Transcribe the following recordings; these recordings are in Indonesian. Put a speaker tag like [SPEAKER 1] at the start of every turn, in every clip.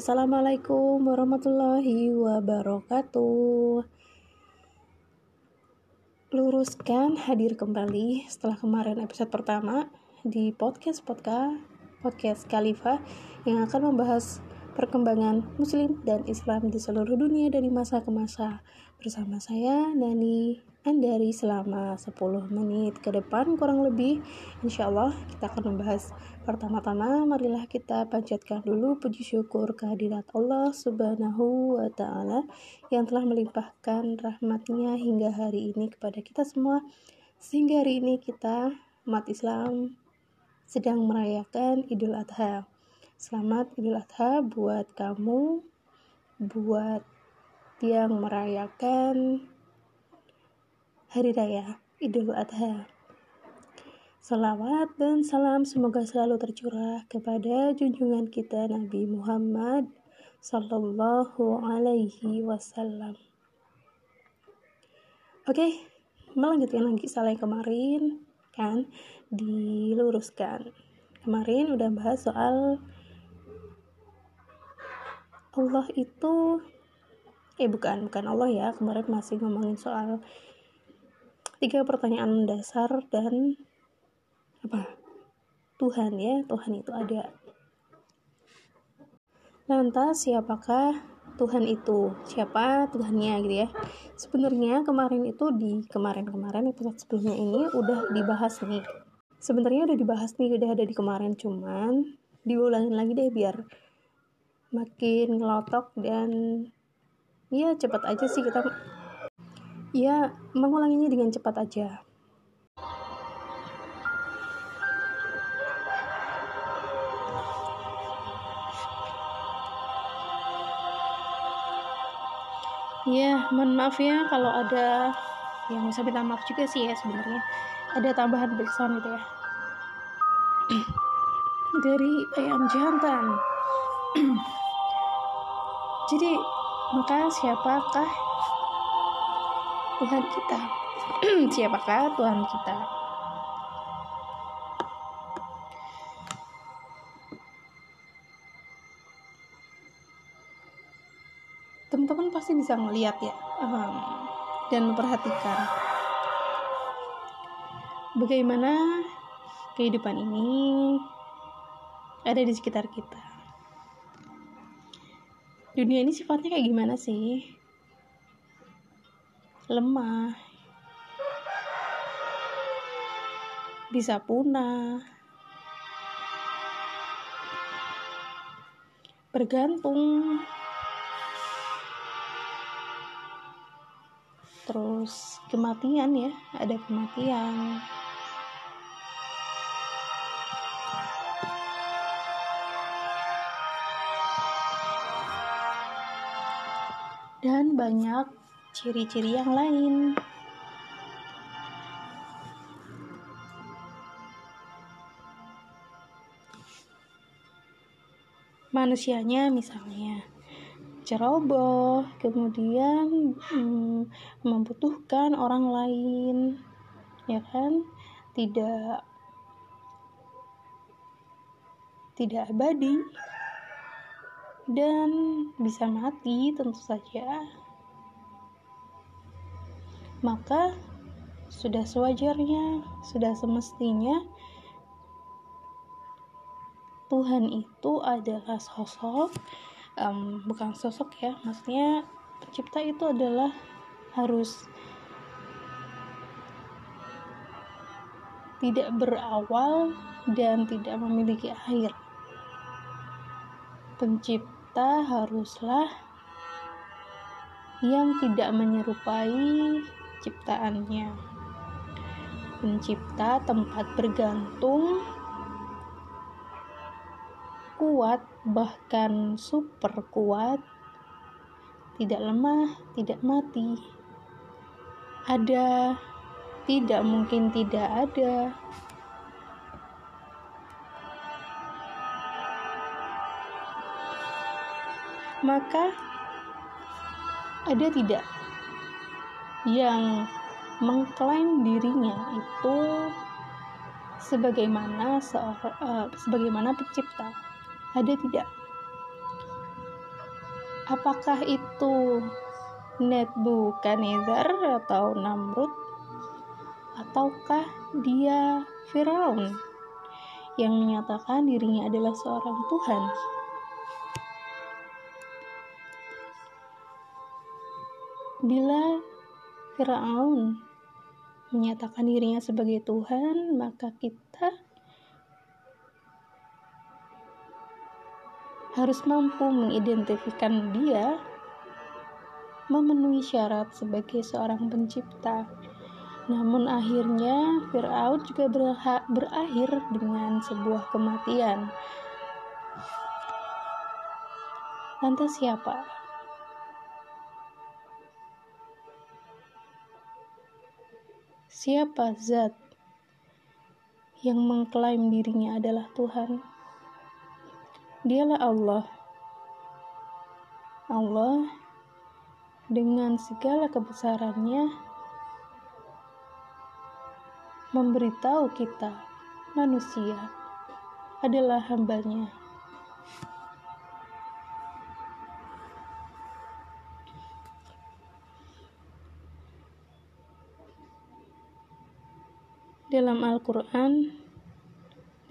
[SPEAKER 1] Assalamualaikum warahmatullahi wabarakatuh. Luruskan hadir kembali setelah kemarin episode pertama di podcast podcast podcast Khalifah yang akan membahas perkembangan Muslim dan Islam di seluruh dunia dari masa ke masa bersama saya Nani Andari selama 10 menit ke depan kurang lebih insya Allah kita akan membahas pertama-tama. Marilah kita panjatkan dulu puji syukur kehadirat Allah subhanahu wa ta'ala yang telah melimpahkan rahmatnya hingga hari ini kepada kita semua sehingga hari ini kita umat Islam sedang merayakan Idul Adha. Selamat Idul Adha buat kamu buat yang merayakan Hari Raya Idul Adha. Salawat dan salam semoga selalu tercurah kepada junjungan kita Nabi Muhammad Sallallahu Alaihi Wasallam. Oke, melanjutkan lagi salah yang kemarin kan diluruskan. Kemarin udah bahas soal Allah itu eh bukan bukan Allah ya kemarin masih ngomongin soal tiga pertanyaan dasar dan apa? Tuhan ya Tuhan itu ada. Lantas siapakah Tuhan itu? Siapa Tuhannya gitu ya? Sebenarnya kemarin itu di kemarin-kemarin episode sebelumnya ini udah dibahas nih. Sebenarnya udah dibahas nih udah ada di kemarin cuman diulangin lagi deh biar makin ngelotok dan ya cepat aja sih kita ya mengulanginya dengan cepat aja. Ya mohon maaf ya kalau ada yang bisa minta maaf juga sih ya sebenarnya. Ada tambahan background itu ya. Dari ayam jantan. Jadi maka siapakah Tuhan kita. Siapakah Tuhan kita? Teman-teman pasti bisa melihat ya um, dan memperhatikan bagaimana kehidupan ini ada di sekitar kita. Dunia ini sifatnya kayak gimana sih lemah. Bisa punah. Bergantung. Terus kematian ya ada kematian. Dan banyak ciri-ciri yang lain. Manusianya misalnya ceroboh, kemudian hmm, membutuhkan orang lain, ya kan? Tidak tidak abadi dan bisa mati tentu saja maka sudah sewajarnya sudah semestinya Tuhan itu adalah sosok um, bukan sosok ya maksudnya pencipta itu adalah harus tidak berawal dan tidak memiliki akhir. Pencipta haruslah yang tidak menyerupai ciptaannya. Pencipta tempat bergantung kuat, bahkan super kuat, tidak lemah, tidak mati. Ada, tidak mungkin tidak ada. maka ada tidak yang mengklaim dirinya itu sebagaimana seorang uh, sebagaimana pencipta ada tidak Apakah itu Nebukadnezar atau Namrud? Ataukah dia Firaun yang menyatakan dirinya adalah seorang Tuhan? Bila Firaun menyatakan dirinya sebagai Tuhan, maka kita harus mampu mengidentifikkan dia memenuhi syarat sebagai seorang pencipta. Namun akhirnya Fir'aun juga berakhir dengan sebuah kematian. Lantas siapa? Siapa zat yang mengklaim dirinya adalah Tuhan? Dialah Allah. Allah dengan segala kebesarannya memberitahu kita manusia adalah hambanya. Dalam Al-Quran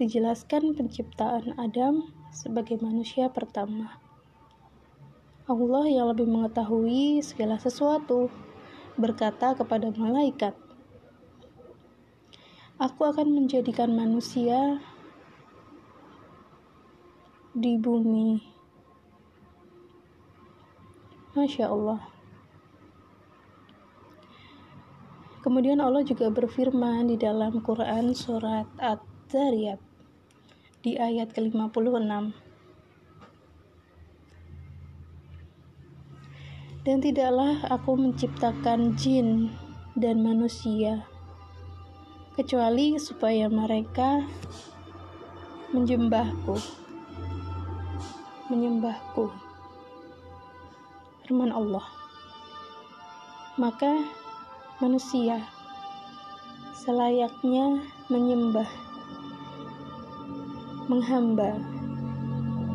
[SPEAKER 1] dijelaskan penciptaan Adam sebagai manusia pertama. Allah yang lebih mengetahui segala sesuatu berkata kepada malaikat, Aku akan menjadikan manusia di bumi. Masya Allah. Kemudian Allah juga berfirman di dalam Quran surat At-Zariyat di ayat ke-56. Dan tidaklah aku menciptakan jin dan manusia kecuali supaya mereka menjembahku menyembahku. Firman Allah. Maka manusia selayaknya menyembah, menghamba,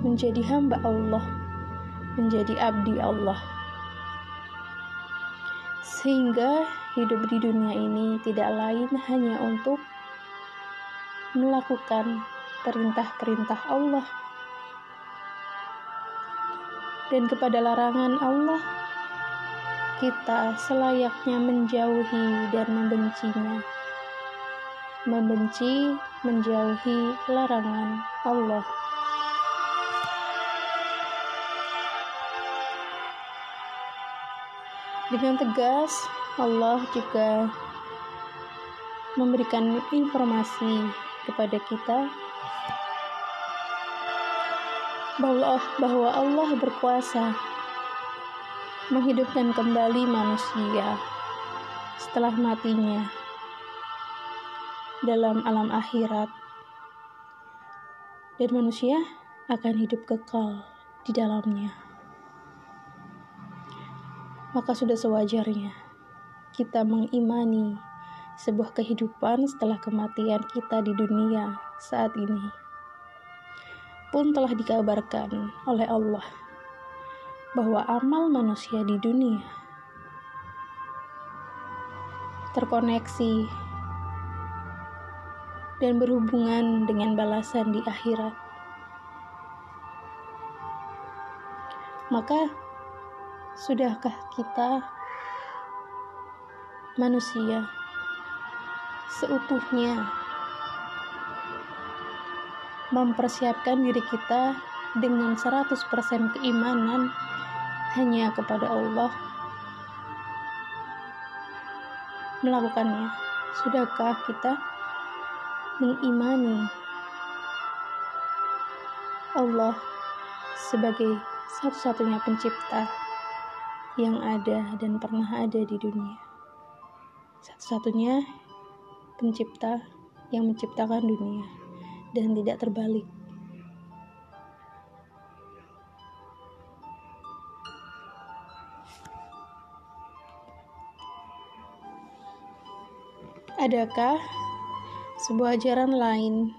[SPEAKER 1] menjadi hamba Allah, menjadi abdi Allah. Sehingga hidup di dunia ini tidak lain hanya untuk melakukan perintah-perintah Allah dan kepada larangan Allah kita selayaknya menjauhi dan membencinya. Membenci, menjauhi larangan Allah. Dengan tegas, Allah juga memberikan informasi kepada kita bahwa Allah berkuasa menghidupkan kembali manusia setelah matinya dalam alam akhirat. Dan manusia akan hidup kekal di dalamnya. Maka sudah sewajarnya kita mengimani sebuah kehidupan setelah kematian kita di dunia saat ini. Pun telah dikabarkan oleh Allah bahwa amal manusia di dunia terkoneksi dan berhubungan dengan balasan di akhirat. Maka, sudahkah kita, manusia, seutuhnya mempersiapkan diri kita dengan 100% keimanan hanya kepada Allah melakukannya. Sudahkah kita mengimani Allah sebagai satu-satunya pencipta yang ada dan pernah ada di dunia? Satu-satunya pencipta yang menciptakan dunia dan tidak terbalik. Adakah sebuah ajaran lain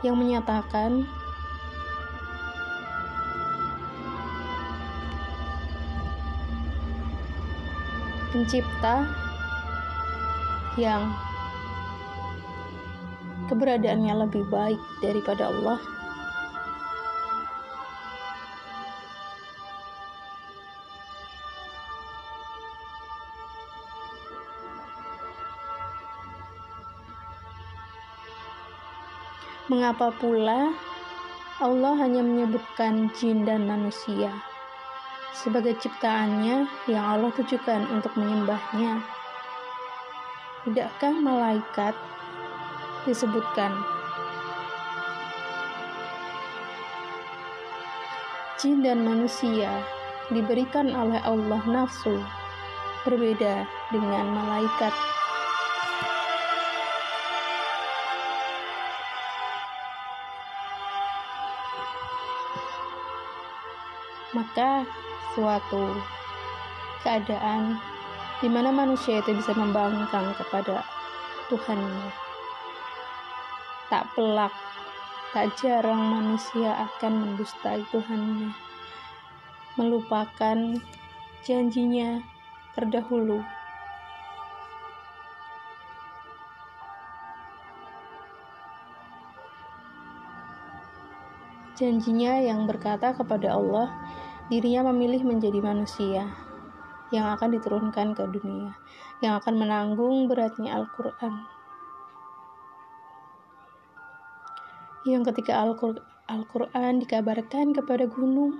[SPEAKER 1] yang menyatakan pencipta yang keberadaannya lebih baik daripada Allah? Mengapa pula Allah hanya menyebutkan jin dan manusia sebagai ciptaannya yang Allah tujukan untuk menyembahnya? Tidakkah malaikat disebutkan? Jin dan manusia diberikan oleh Allah nafsu berbeda dengan malaikat maka suatu keadaan di mana manusia itu bisa membangkang kepada Tuhannya. Tak pelak, tak jarang manusia akan mendustai Tuhannya, melupakan janjinya terdahulu. Janjinya yang berkata kepada Allah, dirinya memilih menjadi manusia yang akan diturunkan ke dunia, yang akan menanggung beratnya Al-Quran. Yang ketika Al-Quran dikabarkan kepada gunung,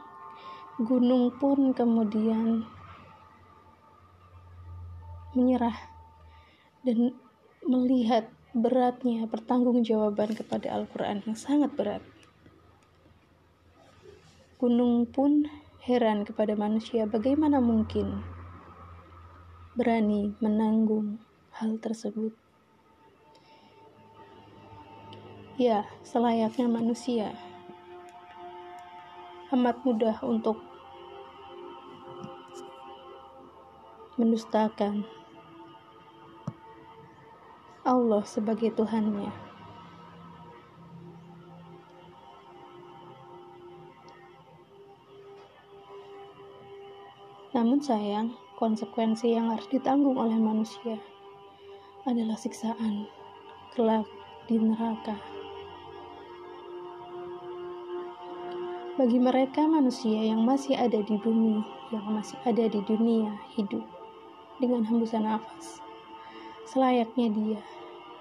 [SPEAKER 1] gunung pun kemudian menyerah dan melihat beratnya pertanggungjawaban kepada Al-Quran yang sangat berat. Gunung pun heran kepada manusia bagaimana mungkin berani menanggung hal tersebut. Ya, selayaknya manusia amat mudah untuk mendustakan Allah sebagai Tuhannya. Namun sayang, konsekuensi yang harus ditanggung oleh manusia adalah siksaan kelak di neraka. Bagi mereka manusia yang masih ada di bumi, yang masih ada di dunia hidup dengan hembusan nafas, selayaknya dia,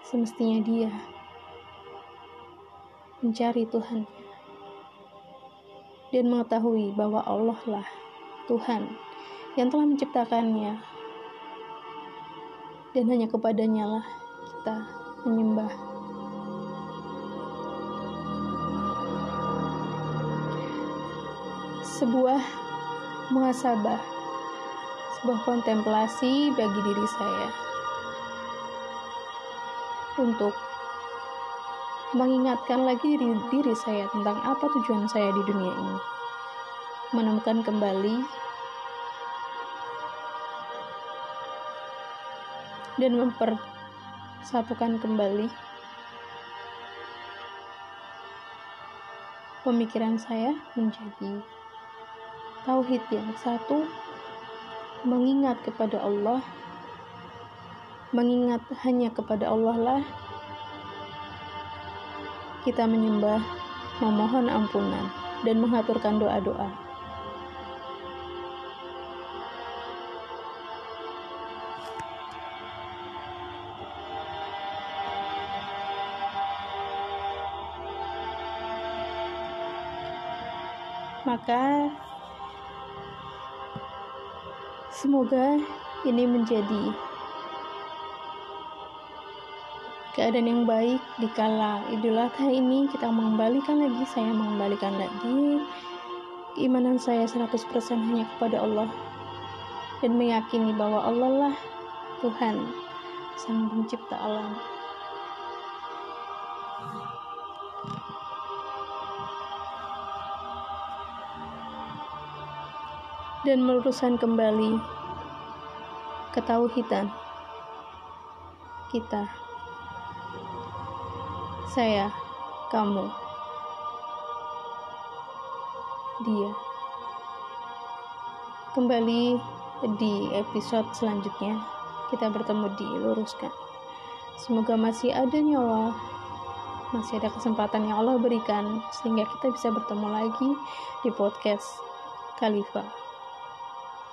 [SPEAKER 1] semestinya dia mencari Tuhan dan mengetahui bahwa Allah lah Tuhan yang telah menciptakannya. Dan hanya kepadanya lah kita menyembah. Sebuah muhasabah sebuah kontemplasi bagi diri saya. Untuk mengingatkan lagi diri, diri saya tentang apa tujuan saya di dunia ini. Menemukan kembali dan mempersatukan kembali pemikiran saya menjadi tauhid yang satu mengingat kepada Allah mengingat hanya kepada Allah lah. Kita menyembah memohon ampunan dan mengaturkan doa-doa maka semoga ini menjadi keadaan yang baik di kala Idul Adha ini. Kita mengembalikan lagi saya mengembalikan lagi. Keimanan saya 100% hanya kepada Allah dan meyakini bahwa Allah lah Tuhan sang pencipta alam dan meluruskan kembali ketauhidan kita. Saya, kamu, dia. Kembali di episode selanjutnya kita bertemu di luruskan semoga masih ada nyawa masih ada kesempatan yang Allah berikan sehingga kita bisa bertemu lagi di podcast Khalifah